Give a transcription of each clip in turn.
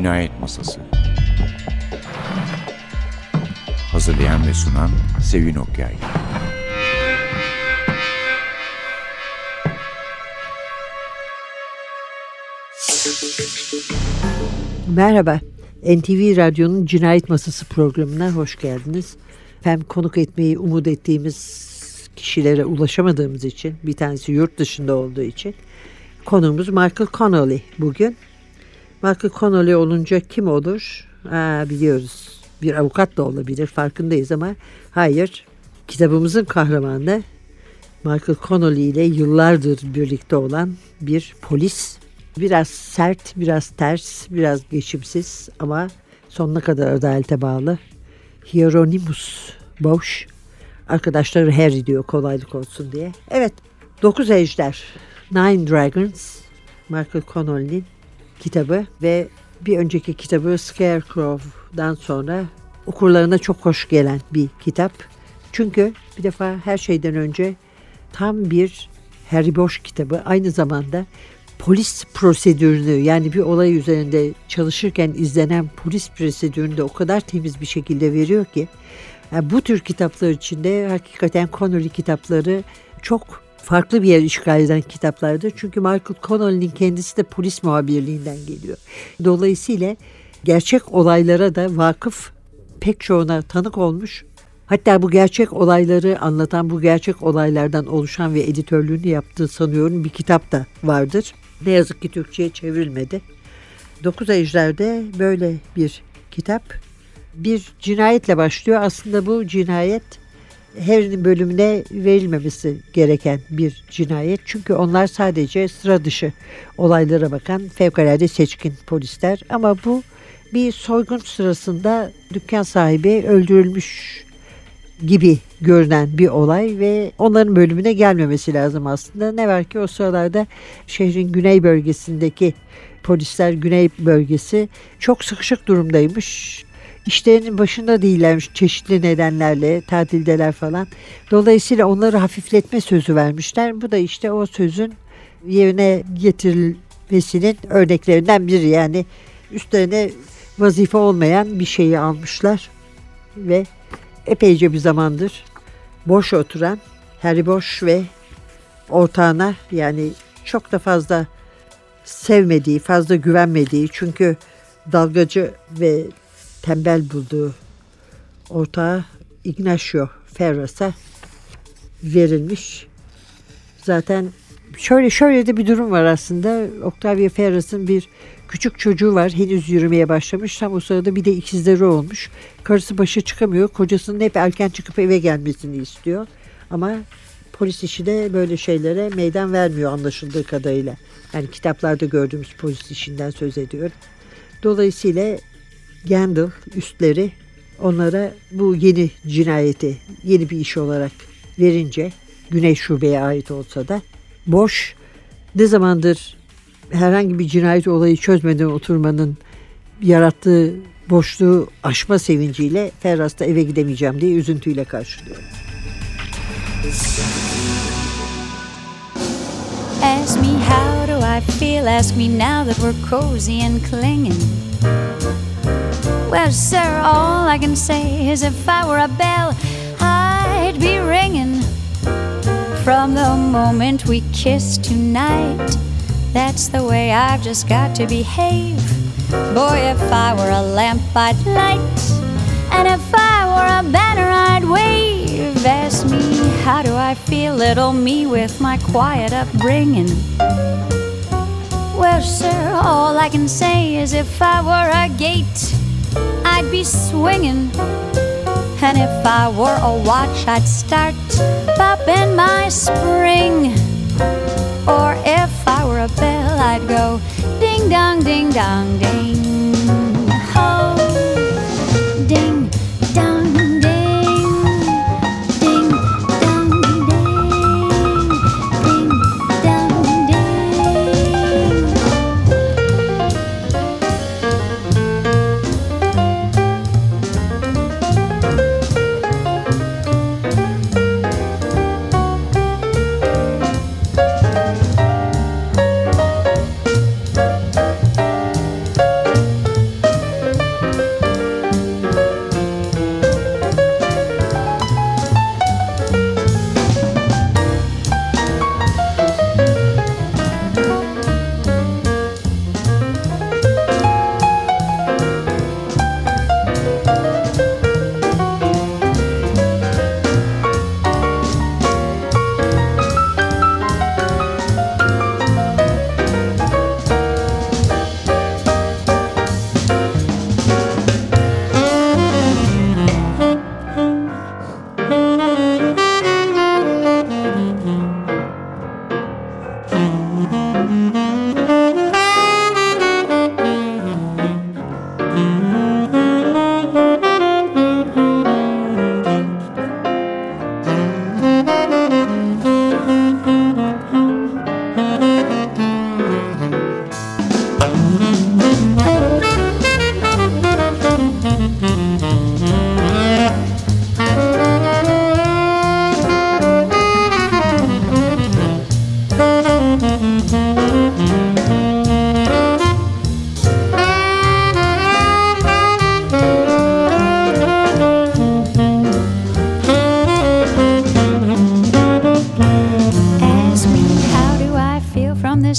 Cinayet Masası Hazırlayan ve sunan Sevin Okyay Merhaba, NTV Radyo'nun Cinayet Masası programına hoş geldiniz. Hem konuk etmeyi umut ettiğimiz kişilere ulaşamadığımız için, bir tanesi yurt dışında olduğu için konuğumuz Michael Connolly bugün. Michael Connolly olunca kim olur? Aa, biliyoruz. Bir avukat da olabilir farkındayız ama hayır. Kitabımızın kahramanı Michael Connolly ile yıllardır birlikte olan bir polis. Biraz sert, biraz ters, biraz geçimsiz ama sonuna kadar adalete bağlı. Hieronymus Bosch. Arkadaşları Harry diyor kolaylık olsun diye. Evet, Dokuz Ejder, Nine Dragons, Michael Connolly'nin kitabı ve bir önceki kitabı Scarecrow'dan sonra okurlarına çok hoş gelen bir kitap. Çünkü bir defa her şeyden önce tam bir Harry Bosch kitabı aynı zamanda polis prosedürünü yani bir olay üzerinde çalışırken izlenen polis prosedürünü de o kadar temiz bir şekilde veriyor ki yani bu tür kitaplar içinde hakikaten Connolly kitapları çok farklı bir yer işgal eden kitaplardır. Çünkü Michael Connolly'nin kendisi de polis muhabirliğinden geliyor. Dolayısıyla gerçek olaylara da vakıf pek çoğuna tanık olmuş. Hatta bu gerçek olayları anlatan, bu gerçek olaylardan oluşan ve editörlüğünü yaptığı sanıyorum bir kitap da vardır. Ne yazık ki Türkçe'ye çevrilmedi. Dokuz Ejder'de böyle bir kitap. Bir cinayetle başlıyor. Aslında bu cinayet Harry'nin bölümüne verilmemesi gereken bir cinayet. Çünkü onlar sadece sıra dışı olaylara bakan fevkalade seçkin polisler. Ama bu bir soygun sırasında dükkan sahibi öldürülmüş gibi görünen bir olay ve onların bölümüne gelmemesi lazım aslında. Ne var ki o sıralarda şehrin güney bölgesindeki polisler güney bölgesi çok sıkışık durumdaymış işlerinin başında değillermiş çeşitli nedenlerle tatildeler falan. Dolayısıyla onları hafifletme sözü vermişler. Bu da işte o sözün yerine getirilmesinin örneklerinden biri. Yani üstlerine vazife olmayan bir şeyi almışlar ve epeyce bir zamandır boş oturan Harry Boş ve ortağına yani çok da fazla sevmediği, fazla güvenmediği çünkü dalgacı ve tembel bulduğu ortağı Ignacio Ferras'a verilmiş. Zaten şöyle şöyle de bir durum var aslında. Octavia Ferras'ın bir küçük çocuğu var. Henüz yürümeye başlamış. Tam o sırada bir de ikizleri olmuş. Karısı başa çıkamıyor. Kocasının hep erken çıkıp eve gelmesini istiyor. Ama polis işi de böyle şeylere meydan vermiyor anlaşıldığı kadarıyla. Yani kitaplarda gördüğümüz polis işinden söz ediyor. Dolayısıyla Gandalf üstleri onlara bu yeni cinayeti yeni bir iş olarak verince Güney Şube'ye ait olsa da boş ne zamandır herhangi bir cinayet olayı çözmeden oturmanın yarattığı boşluğu aşma sevinciyle Ferras'ta eve gidemeyeceğim diye üzüntüyle karşılıyor. Ask me how do I feel, ask me now that we're cozy and clinging. Well, sir, all I can say is if I were a bell, I'd be ringing. From the moment we kissed tonight, that's the way I've just got to behave. Boy, if I were a lamp, I'd light. And if I were a banner, I'd wave. Ask me, how do I feel, little me, with my quiet upbringing? Well, sir, all I can say is if I were a gate, I'd be swinging. And if I were a watch, I'd start popping my spring. Or if I were a bell, I'd go ding dong, ding dong, ding.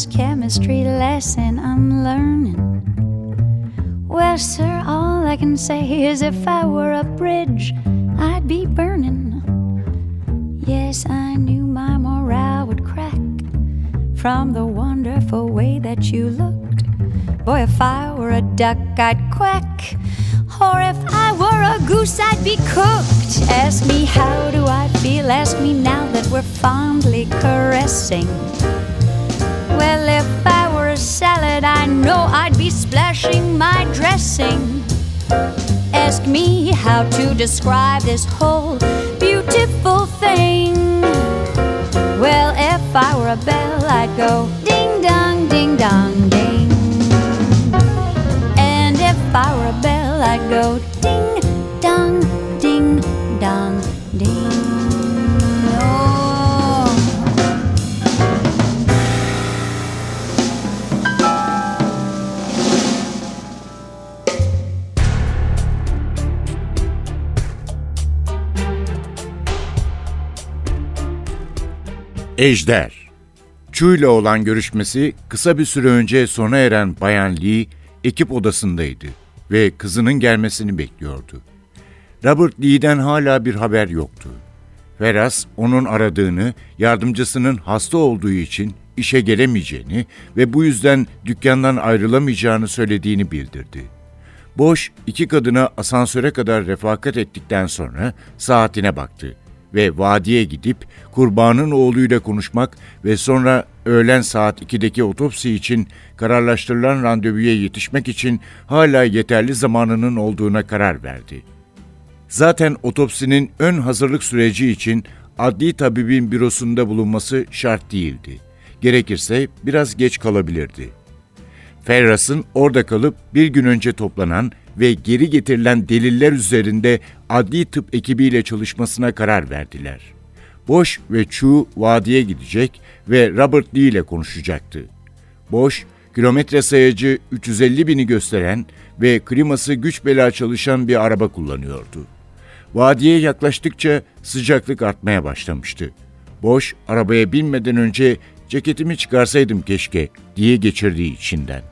Chemistry lesson I'm learning. Well, sir, all I can say is if I were a bridge, I'd be burning. Yes, I knew my morale would crack from the wonderful way that you looked. Boy, if I were a duck, I'd quack. Or if I were a goose, I'd be cooked. Ask me, how do I feel? Ask me now that we're fondly caressing. Well, if I were a salad, I know I'd be splashing my dressing. Ask me how to describe this whole beautiful thing. Well, if I were a bell, I'd go ding dong, ding dong, ding. And if I were a bell, I'd go Ejder Chu ile olan görüşmesi kısa bir süre önce sona eren Bayan Lee ekip odasındaydı ve kızının gelmesini bekliyordu. Robert Lee'den hala bir haber yoktu. Veras onun aradığını, yardımcısının hasta olduğu için işe gelemeyeceğini ve bu yüzden dükkandan ayrılamayacağını söylediğini bildirdi. Boş iki kadına asansöre kadar refakat ettikten sonra saatine baktı ve vadiye gidip kurbanın oğluyla konuşmak ve sonra öğlen saat 2'deki otopsi için kararlaştırılan randevuya yetişmek için hala yeterli zamanının olduğuna karar verdi. Zaten otopsinin ön hazırlık süreci için adli tabibin bürosunda bulunması şart değildi. Gerekirse biraz geç kalabilirdi. Ferras'ın orada kalıp bir gün önce toplanan ve geri getirilen deliller üzerinde adli tıp ekibiyle çalışmasına karar verdiler. Boş ve Chu vadiye gidecek ve Robert Lee ile konuşacaktı. Boş, kilometre sayacı 350 bini gösteren ve kliması güç bela çalışan bir araba kullanıyordu. Vadiye yaklaştıkça sıcaklık artmaya başlamıştı. Boş, arabaya binmeden önce ceketimi çıkarsaydım keşke diye geçirdiği içinden.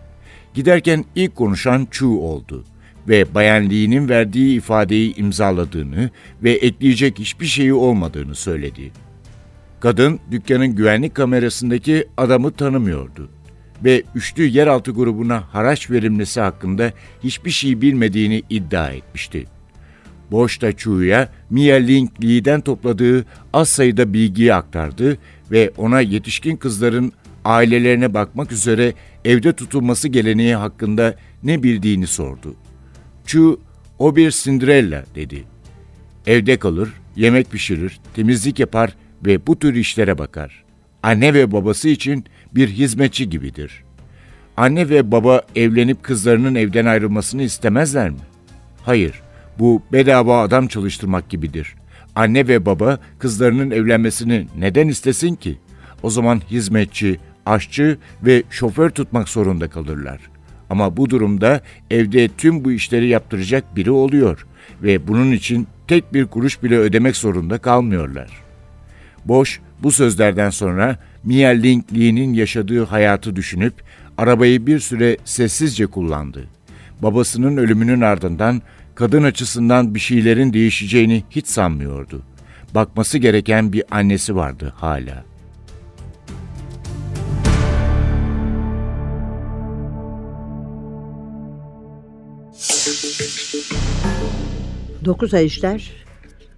Giderken ilk konuşan Chu oldu ve Bayan Lee'nin verdiği ifadeyi imzaladığını ve ekleyecek hiçbir şeyi olmadığını söyledi. Kadın dükkanın güvenlik kamerasındaki adamı tanımıyordu ve üçlü yeraltı grubuna haraç verilmesi hakkında hiçbir şey bilmediğini iddia etmişti. Boşta Chu'ya Mia Ling Lee'den topladığı az sayıda bilgiyi aktardı ve ona yetişkin kızların ailelerine bakmak üzere evde tutulması geleneği hakkında ne bildiğini sordu. Chu, o bir Cinderella dedi. Evde kalır, yemek pişirir, temizlik yapar ve bu tür işlere bakar. Anne ve babası için bir hizmetçi gibidir. Anne ve baba evlenip kızlarının evden ayrılmasını istemezler mi? Hayır, bu bedava adam çalıştırmak gibidir. Anne ve baba kızlarının evlenmesini neden istesin ki? O zaman hizmetçi, aşçı ve şoför tutmak zorunda kalırlar. Ama bu durumda evde tüm bu işleri yaptıracak biri oluyor ve bunun için tek bir kuruş bile ödemek zorunda kalmıyorlar. Boş bu sözlerden sonra Mia Ling Lee'nin yaşadığı hayatı düşünüp arabayı bir süre sessizce kullandı. Babasının ölümünün ardından kadın açısından bir şeylerin değişeceğini hiç sanmıyordu. Bakması gereken bir annesi vardı hala. Dokuz Ejder,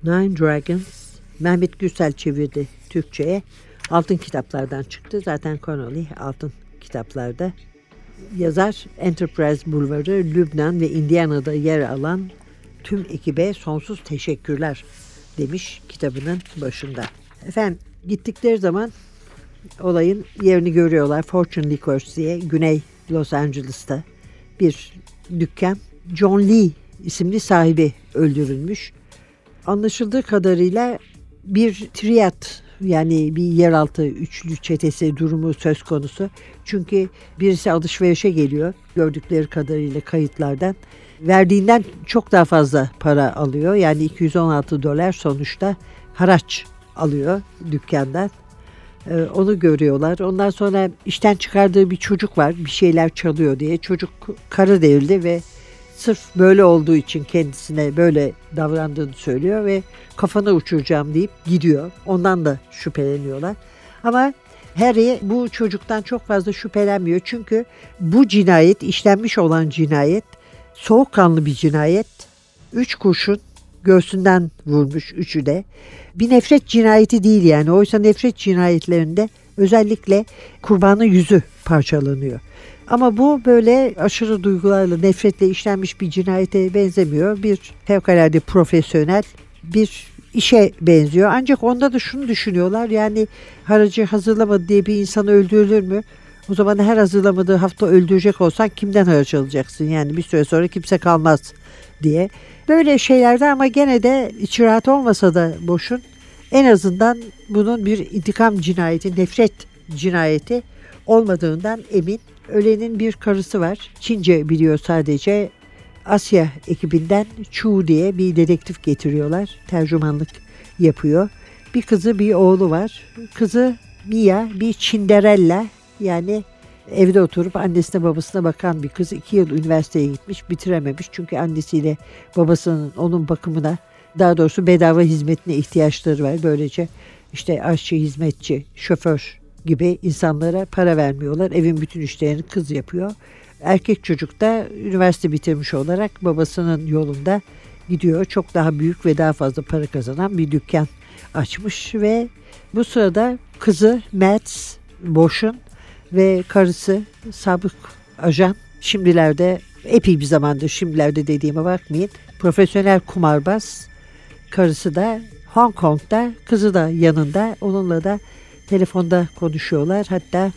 Nine Dragons, Mehmet Gürsel çevirdi Türkçe'ye. Altın kitaplardan çıktı. Zaten Connolly altın kitaplarda. Yazar Enterprise Bulvarı, Lübnan ve Indiana'da yer alan tüm ekibe sonsuz teşekkürler demiş kitabının başında. Efendim gittikleri zaman olayın yerini görüyorlar. Fortune Liquors diye Güney Los Angeles'ta bir dükkan. John Lee isimli sahibi öldürülmüş. Anlaşıldığı kadarıyla bir triyat yani bir yeraltı üçlü çetesi durumu söz konusu. Çünkü birisi alışverişe geliyor gördükleri kadarıyla kayıtlardan. Verdiğinden çok daha fazla para alıyor. Yani 216 dolar sonuçta haraç alıyor dükkandan. Ee, onu görüyorlar. Ondan sonra işten çıkardığı bir çocuk var. Bir şeyler çalıyor diye. Çocuk kara devrildi ve sırf böyle olduğu için kendisine böyle davrandığını söylüyor ve kafana uçuracağım deyip gidiyor. Ondan da şüpheleniyorlar. Ama Harry bu çocuktan çok fazla şüphelenmiyor. Çünkü bu cinayet, işlenmiş olan cinayet soğukkanlı bir cinayet. Üç kurşun göğsünden vurmuş üçü de. Bir nefret cinayeti değil yani. Oysa nefret cinayetlerinde özellikle kurbanın yüzü parçalanıyor. Ama bu böyle aşırı duygularla, nefretle işlenmiş bir cinayete benzemiyor. Bir fevkalade profesyonel bir işe benziyor. Ancak onda da şunu düşünüyorlar yani haracı hazırlamadı diye bir insan öldürülür mü? O zaman her hazırlamadığı hafta öldürecek olsan kimden haraç alacaksın? Yani bir süre sonra kimse kalmaz diye. Böyle şeylerde ama gene de iç rahat olmasa da boşun en azından bunun bir intikam cinayeti, nefret cinayeti olmadığından emin. Ölenin bir karısı var. Çince biliyor sadece. Asya ekibinden Chu diye bir dedektif getiriyorlar. Tercümanlık yapıyor. Bir kızı bir oğlu var. Kızı Mia bir Cinderella yani evde oturup annesine babasına bakan bir kız. iki yıl üniversiteye gitmiş bitirememiş. Çünkü annesiyle babasının onun bakımına daha doğrusu bedava hizmetine ihtiyaçları var. Böylece işte aşçı, hizmetçi, şoför gibi insanlara para vermiyorlar. Evin bütün işlerini kız yapıyor. Erkek çocuk da üniversite bitirmiş olarak babasının yolunda gidiyor. Çok daha büyük ve daha fazla para kazanan bir dükkan açmış ve bu sırada kızı Mads Boş'un ve karısı sabık ajan şimdilerde epey bir zamandır şimdilerde dediğime bakmayın profesyonel kumarbaz karısı da Hong Kong'da kızı da yanında onunla da telefonda konuşuyorlar hatta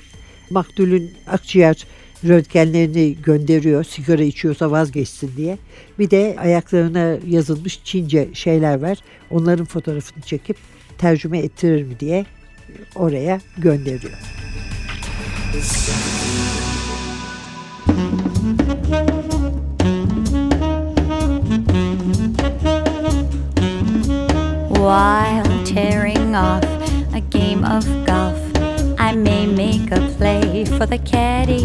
maktulün akciğer röntgenlerini gönderiyor sigara içiyorsa vazgeçsin diye. Bir de ayaklarına yazılmış Çince şeyler var. Onların fotoğrafını çekip tercüme ettirir mi diye oraya gönderiyor. While tearing off a game of golf, I may make a play for the caddy.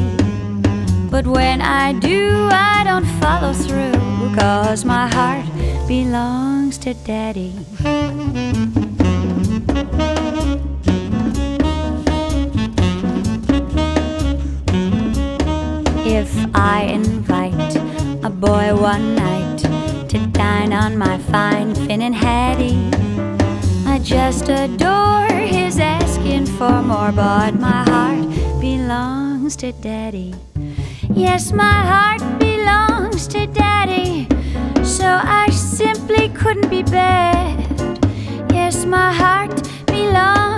But when I do, I don't follow through, cause my heart belongs to daddy. If I invite a boy one night to dine on my fine Finn and Hattie, I just adore his asking for more, but my heart belongs to Daddy. Yes, my heart belongs to Daddy, so I simply couldn't be bad. Yes, my heart belongs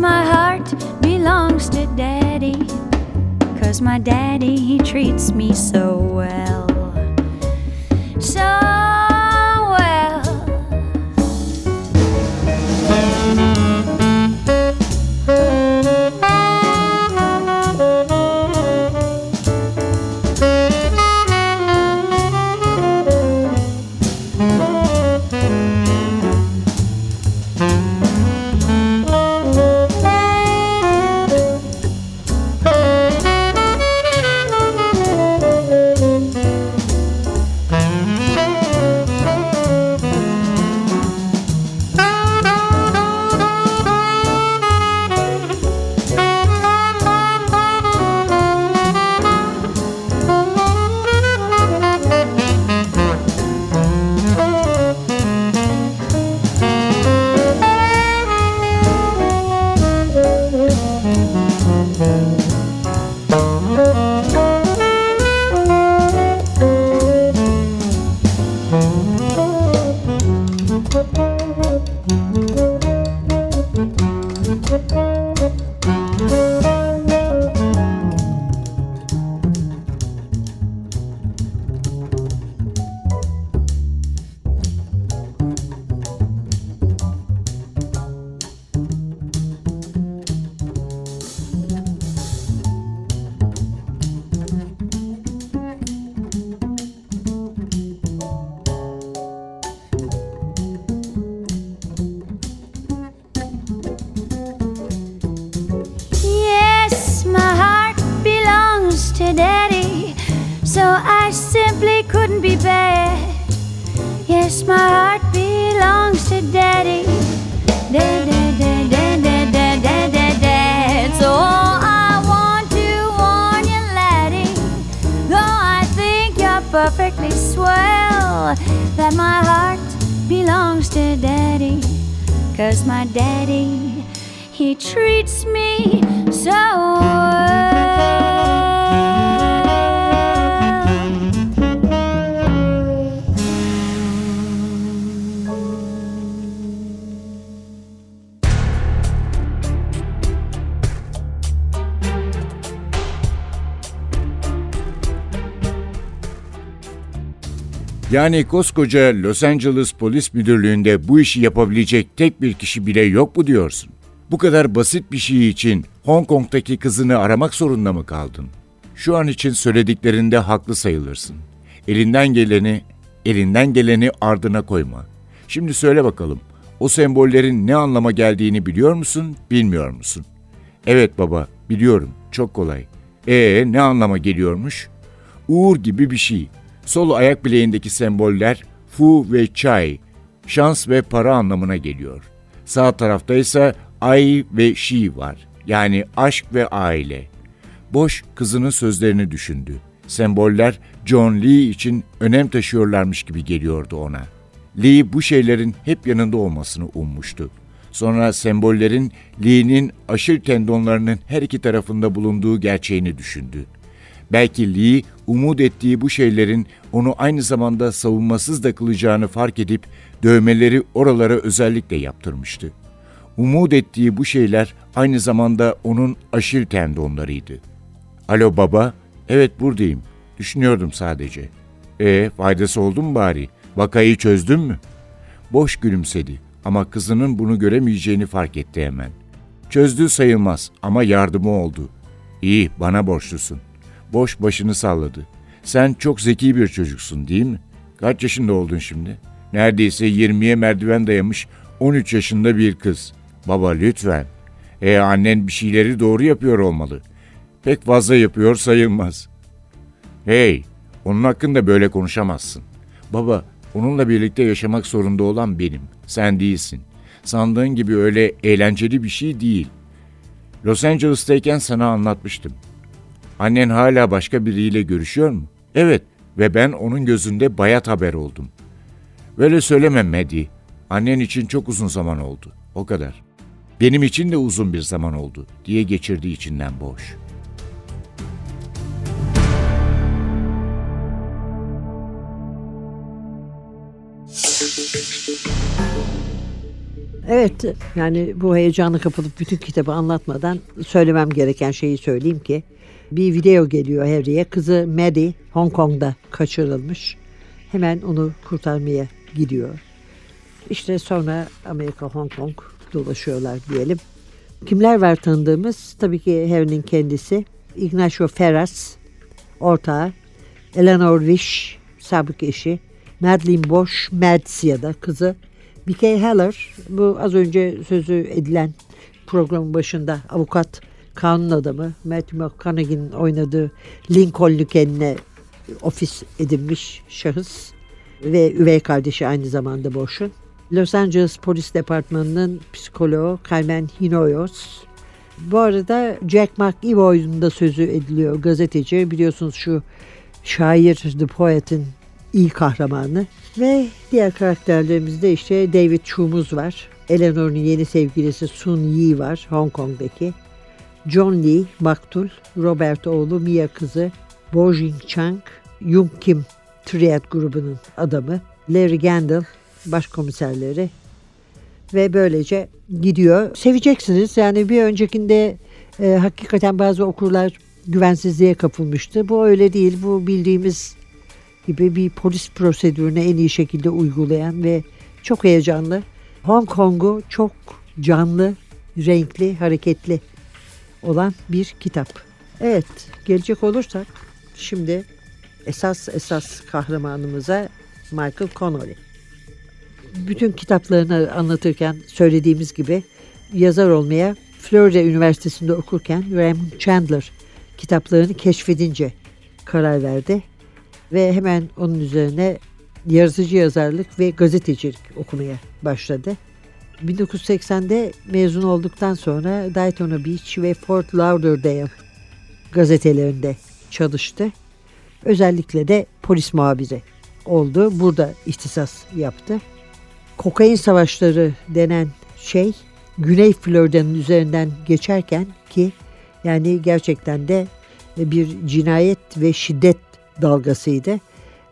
my heart belongs to Daddy. Cause my daddy, he treats me so well. Yani koskoca Los Angeles Polis Müdürlüğü'nde bu işi yapabilecek tek bir kişi bile yok mu diyorsun? Bu kadar basit bir şey için Hong Kong'daki kızını aramak zorunda mı kaldın? Şu an için söylediklerinde haklı sayılırsın. Elinden geleni, elinden geleni ardına koyma. Şimdi söyle bakalım, o sembollerin ne anlama geldiğini biliyor musun, bilmiyor musun? Evet baba, biliyorum. Çok kolay. Ee, ne anlama geliyormuş? Uğur gibi bir şey. Sol ayak bileğindeki semboller Fu ve Chai, şans ve para anlamına geliyor. Sağ tarafta ise Ai ve Shi var. Yani aşk ve aile. Boş kızının sözlerini düşündü. Semboller John Lee için önem taşıyorlarmış gibi geliyordu ona. Lee bu şeylerin hep yanında olmasını ummuştu. Sonra sembollerin Lee'nin aşil tendonlarının her iki tarafında bulunduğu gerçeğini düşündü. Belki Lee umut ettiği bu şeylerin onu aynı zamanda savunmasız da kılacağını fark edip dövmeleri oralara özellikle yaptırmıştı. Umut ettiği bu şeyler aynı zamanda onun aşil tendonlarıydı. Alo baba, evet buradayım. Düşünüyordum sadece. E faydası oldu mu bari? Vakayı çözdün mü? Boş gülümsedi ama kızının bunu göremeyeceğini fark etti hemen. Çözdüğü sayılmaz ama yardımı oldu. İyi, bana borçlusun. Boş başını salladı. Sen çok zeki bir çocuksun değil mi? Kaç yaşında oldun şimdi? Neredeyse 20'ye merdiven dayamış 13 yaşında bir kız. Baba lütfen. E annen bir şeyleri doğru yapıyor olmalı. Pek fazla yapıyor sayılmaz. Hey, onun hakkında böyle konuşamazsın. Baba, onunla birlikte yaşamak zorunda olan benim. Sen değilsin. Sandığın gibi öyle eğlenceli bir şey değil. Los Angeles'tayken sana anlatmıştım. Annen hala başka biriyle görüşüyor mu? Evet ve ben onun gözünde bayat haber oldum. Böyle söyleme Maddie. Annen için çok uzun zaman oldu. O kadar. Benim için de uzun bir zaman oldu diye geçirdi içinden boş. Evet yani bu heyecanı kapılıp bütün kitabı anlatmadan söylemem gereken şeyi söyleyeyim ki bir video geliyor Harry'e. Kızı Maddie Hong Kong'da kaçırılmış. Hemen onu kurtarmaya gidiyor. İşte sonra Amerika Hong Kong dolaşıyorlar diyelim. Kimler var tanıdığımız? Tabii ki Harry'nin kendisi. Ignacio Ferraz, ortağı. Eleanor Wish, sabık eşi. Madeline Bosch, Mads ya da kızı. B.K. Heller, bu az önce sözü edilen programın başında avukat, kanun adamı. Matthew McConaughey'nin oynadığı Lincoln'lü kendine ofis edinmiş şahıs ve üvey kardeşi aynı zamanda Bosch'un. Los Angeles Polis Departmanı'nın psikoloğu Carmen Hinoyos. Bu arada Jack McEvoy'un da sözü ediliyor gazeteci. Biliyorsunuz şu şair The Poet'in iyi kahramanı. Ve diğer karakterlerimizde işte David Chu'muz var. Eleanor'un yeni sevgilisi Sun Yi var Hong Kong'daki. John Lee, Maktul, Robert oğlu Mia kızı, Bo Jing Chang, Yung Kim Triad grubunun adamı, Larry Gandil başkomiserleri ve böylece gidiyor. Seveceksiniz yani bir öncekinde e, hakikaten bazı okurlar güvensizliğe kapılmıştı. Bu öyle değil. Bu bildiğimiz gibi bir polis prosedürünü en iyi şekilde uygulayan ve çok heyecanlı. Hong Kong'u çok canlı, renkli, hareketli olan bir kitap. Evet, gelecek olursak şimdi esas esas kahramanımıza Michael Connolly. Bütün kitaplarını anlatırken söylediğimiz gibi yazar olmaya Florida Üniversitesi'nde okurken Raymond Chandler kitaplarını keşfedince karar verdi. ve hemen onun üzerine yaratıcı yazarlık ve gazetecilik okumaya başladı. 1980'de mezun olduktan sonra Daytona Beach ve Fort Lauderdale gazetelerinde çalıştı. Özellikle de polis muhabiri oldu. Burada ihtisas yaptı. Kokain savaşları denen şey Güney Florida'nın üzerinden geçerken ki yani gerçekten de bir cinayet ve şiddet dalgasıydı.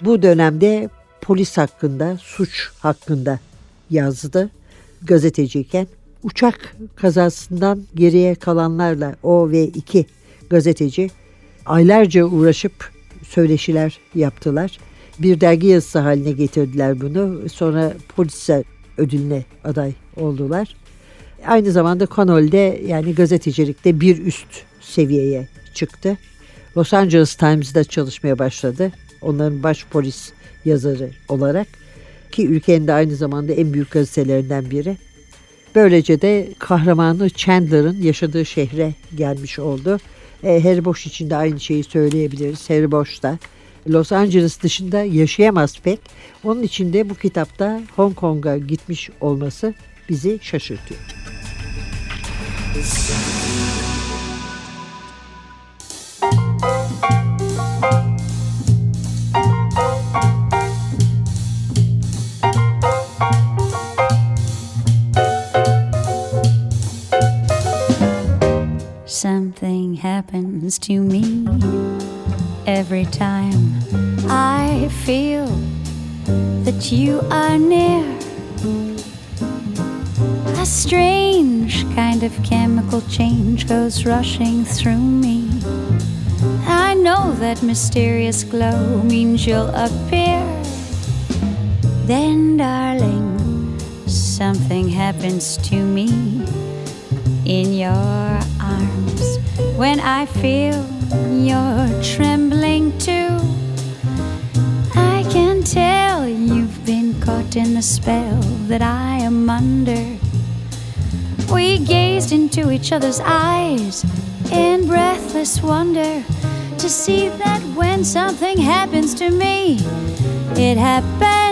Bu dönemde polis hakkında, suç hakkında yazdı gazeteciyken. Uçak kazasından geriye kalanlarla o ve iki gazeteci aylarca uğraşıp söyleşiler yaptılar. Bir dergi yazısı haline getirdiler bunu. Sonra polise ödülüne aday oldular. Aynı zamanda Connell'de yani gazetecilikte bir üst seviyeye çıktı. Los Angeles Times'da çalışmaya başladı. Onların baş polis yazarı olarak ki ülkenin de aynı zamanda en büyük gazetelerinden biri. Böylece de kahramanı Chandler'ın yaşadığı şehre gelmiş oldu. E, Harry Bosch için de aynı şeyi söyleyebiliriz. Harry Bosch da Los Angeles dışında yaşayamaz pek. Onun için de bu kitapta Hong Kong'a gitmiş olması bizi şaşırtıyor. Something happens to me every time I feel that you are near. A strange kind of chemical change goes rushing through me. I know that mysterious glow means you'll appear. Then, darling, something happens to me in your arms when I feel you're trembling too. I can tell you've been caught in the spell that I am under. We gazed into each other's eyes in breathless wonder to see that when something happens to me, it happens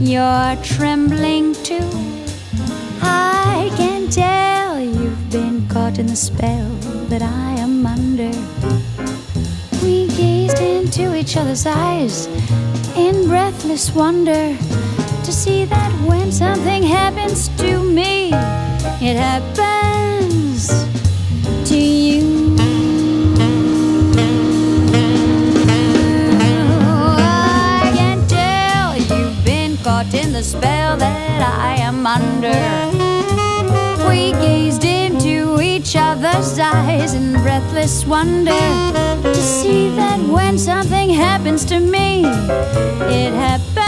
you're trembling too. I can tell you've been caught in the spell that I am under. We gazed into each other's eyes in breathless wonder to see that when something happens to me, it happens caught in the spell that I am under. We gazed into each other's eyes in breathless wonder to see that when something happens to me, it happens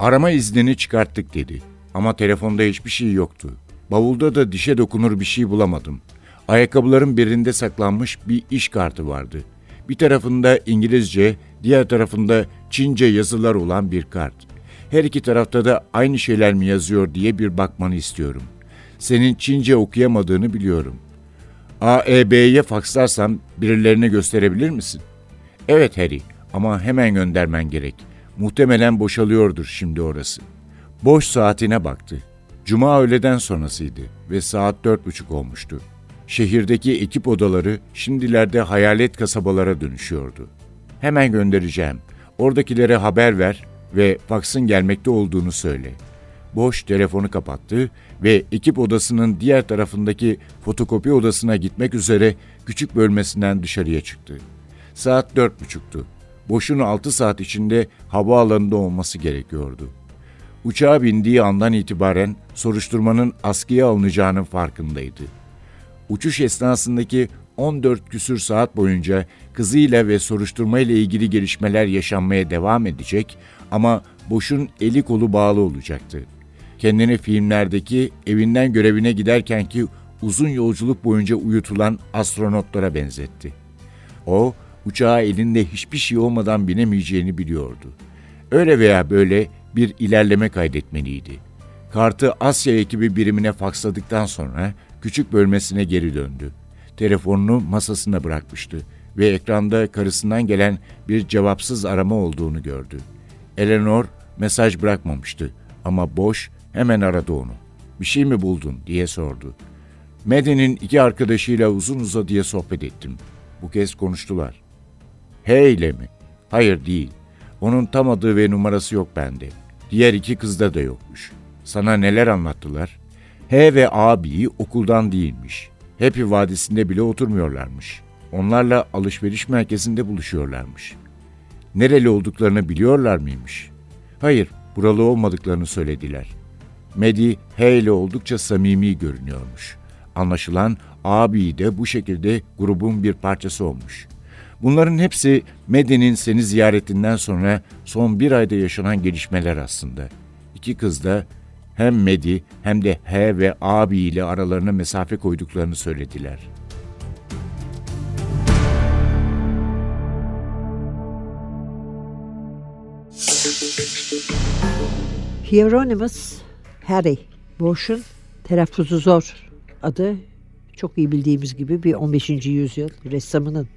Arama iznini çıkarttık dedi. Ama telefonda hiçbir şey yoktu. Bavulda da dişe dokunur bir şey bulamadım. Ayakkabıların birinde saklanmış bir iş kartı vardı. Bir tarafında İngilizce, diğer tarafında Çince yazılar olan bir kart. Her iki tarafta da aynı şeyler mi yazıyor diye bir bakmanı istiyorum. Senin Çince okuyamadığını biliyorum. AEB'ye fakslarsam birilerine gösterebilir misin? Evet Harry ama hemen göndermen gerek. Muhtemelen boşalıyordur şimdi orası. Boş saatine baktı. Cuma öğleden sonrasıydı ve saat dört buçuk olmuştu. Şehirdeki ekip odaları şimdilerde hayalet kasabalara dönüşüyordu. Hemen göndereceğim. Oradakilere haber ver ve faksın gelmekte olduğunu söyle. Boş telefonu kapattı ve ekip odasının diğer tarafındaki fotokopi odasına gitmek üzere küçük bölmesinden dışarıya çıktı. Saat dört buçuktu. Boş'un altı saat içinde havaalanında olması gerekiyordu. Uçağa bindiği andan itibaren soruşturmanın askıya alınacağının farkındaydı. Uçuş esnasındaki 14 küsür saat boyunca kızıyla ve soruşturma ile ilgili gelişmeler yaşanmaya devam edecek ama Boş'un eli kolu bağlı olacaktı. Kendini filmlerdeki evinden görevine giderkenki uzun yolculuk boyunca uyutulan astronotlara benzetti. O, uçağa elinde hiçbir şey olmadan binemeyeceğini biliyordu. Öyle veya böyle bir ilerleme kaydetmeliydi. Kartı Asya ekibi birimine faksladıktan sonra küçük bölmesine geri döndü. Telefonunu masasına bırakmıştı ve ekranda karısından gelen bir cevapsız arama olduğunu gördü. Eleanor mesaj bırakmamıştı ama boş hemen aradı onu. Bir şey mi buldun diye sordu. Mede'nin iki arkadaşıyla uzun uzadıya sohbet ettim. Bu kez konuştular. H ile mi? Hayır değil. Onun tam adı ve numarası yok bende. Diğer iki kızda da yokmuş. Sana neler anlattılar? H ve abi okuldan değilmiş. Happy Vadisi'nde bile oturmuyorlarmış. Onlarla alışveriş merkezinde buluşuyorlarmış. Nereli olduklarını biliyorlar mıymış? Hayır, buralı olmadıklarını söylediler. Medi H ile oldukça samimi görünüyormuş. Anlaşılan abi de bu şekilde grubun bir parçası olmuş. Bunların hepsi Medi'nin seni ziyaretinden sonra son bir ayda yaşanan gelişmeler aslında. İki kız da hem Medi hem de H ve abi ile aralarına mesafe koyduklarını söylediler. Hieronymus Harry Bosch'un telaffuzu zor adı çok iyi bildiğimiz gibi bir 15. yüzyıl ressamının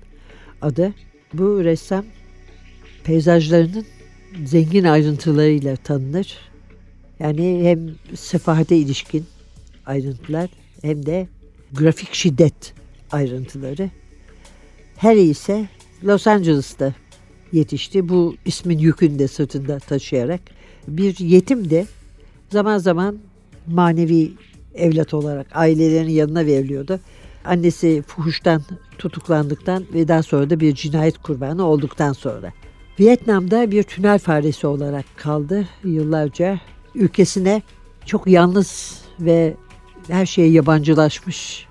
adı. Bu ressam peyzajlarının zengin ayrıntılarıyla tanınır. Yani hem sefahate ilişkin ayrıntılar hem de grafik şiddet ayrıntıları. Harry ise Los Angeles'ta yetişti. Bu ismin yükünü de sırtında taşıyarak. Bir yetim de zaman zaman manevi evlat olarak ailelerinin yanına veriliyordu. Annesi fuhuştan tutuklandıktan ve daha sonra da bir cinayet kurbanı olduktan sonra. Vietnam'da bir tünel faresi olarak kaldı yıllarca. Ülkesine çok yalnız ve her şeye yabancılaşmış,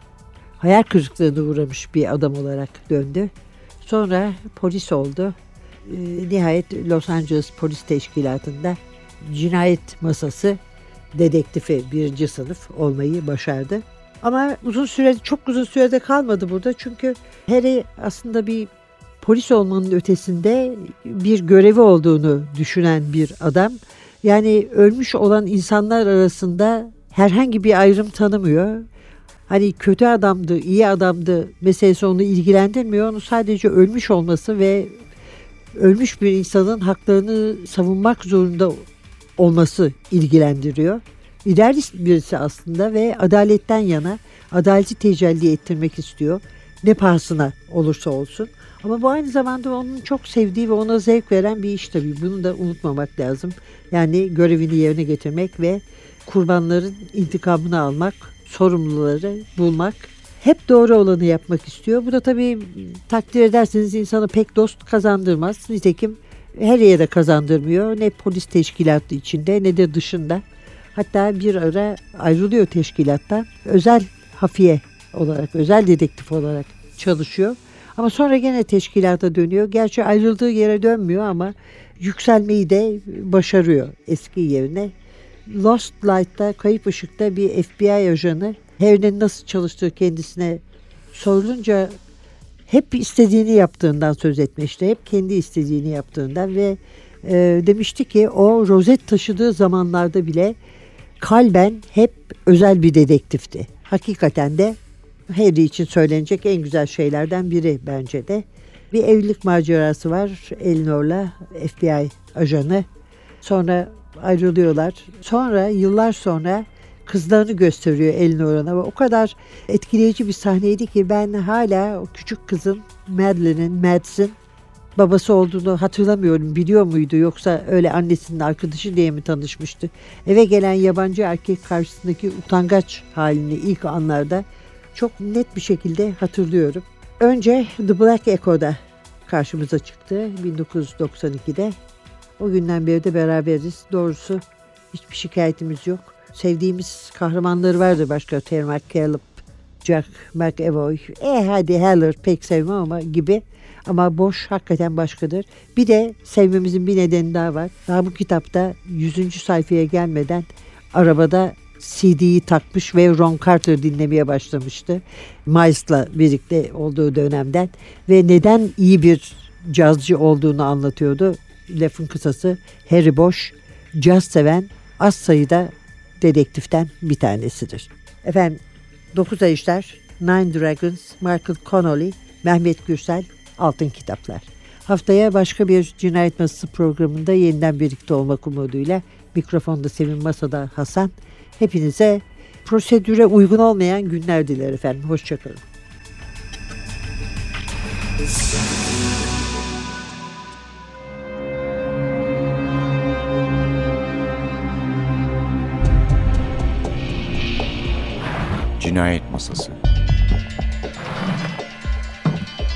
hayal kırıklığına uğramış bir adam olarak döndü. Sonra polis oldu. Ee, nihayet Los Angeles Polis Teşkilatı'nda cinayet masası dedektifi birinci sınıf olmayı başardı. Ama uzun süre çok uzun sürede kalmadı burada çünkü Harry aslında bir polis olmanın ötesinde bir görevi olduğunu düşünen bir adam. Yani ölmüş olan insanlar arasında herhangi bir ayrım tanımıyor. Hani kötü adamdı, iyi adamdı meselesi onu ilgilendirmiyor. Onu sadece ölmüş olması ve ölmüş bir insanın haklarını savunmak zorunda olması ilgilendiriyor. İdealist birisi aslında ve adaletten yana adaleti tecelli ettirmek istiyor. Ne pahasına olursa olsun. Ama bu aynı zamanda onun çok sevdiği ve ona zevk veren bir iş tabii. Bunu da unutmamak lazım. Yani görevini yerine getirmek ve kurbanların intikamını almak, sorumluları bulmak. Hep doğru olanı yapmak istiyor. Bu da tabii takdir ederseniz insanı pek dost kazandırmaz. Nitekim her yere kazandırmıyor. Ne polis teşkilatı içinde ne de dışında. Hatta bir ara ayrılıyor teşkilattan. Özel hafiye olarak, özel dedektif olarak çalışıyor. Ama sonra gene teşkilata dönüyor. Gerçi ayrıldığı yere dönmüyor ama yükselmeyi de başarıyor eski yerine. Lost Light'ta, Kayıp Işık'ta bir FBI ajanı Harry'nin nasıl çalıştığı kendisine sorulunca hep istediğini yaptığından söz etmişti. Hep kendi istediğini yaptığından ve e, demişti ki o rozet taşıdığı zamanlarda bile kalben hep özel bir dedektifti. Hakikaten de Harry için söylenecek en güzel şeylerden biri bence de. Bir evlilik macerası var Eleanor'la FBI ajanı. Sonra ayrılıyorlar. Sonra yıllar sonra kızlarını gösteriyor Eleanor'a ve o kadar etkileyici bir sahneydi ki ben hala o küçük kızın Madeline'in, Mads'in babası olduğunu hatırlamıyorum. Biliyor muydu yoksa öyle annesinin arkadaşı diye mi tanışmıştı? Eve gelen yabancı erkek karşısındaki utangaç halini ilk anlarda çok net bir şekilde hatırlıyorum. Önce The Black Echo'da karşımıza çıktı 1992'de. O günden beri de beraberiz. Doğrusu hiçbir şikayetimiz yok. Sevdiğimiz kahramanları vardı başka. Terry McCallum, Jack McAvoy. E hadi Heller pek sevmem ama gibi. Ama boş hakikaten başkadır. Bir de sevmemizin bir nedeni daha var. Daha bu kitapta 100. sayfaya gelmeden arabada CD'yi takmış ve Ron Carter dinlemeye başlamıştı. Miles'la birlikte olduğu dönemden ve neden iyi bir cazcı olduğunu anlatıyordu. Lafın kısası Harry Bosch caz seven az sayıda dedektiften bir tanesidir. Efendim 9 Ay İşler, Nine Dragons, Michael Connolly, Mehmet Gürsel, Altın Kitaplar. Haftaya başka bir cinayet masası programında yeniden birlikte olmak umuduyla mikrofonda Sevin Masa'da Hasan. Hepinize prosedüre uygun olmayan günler diler efendim. Hoşçakalın. Cinayet Masası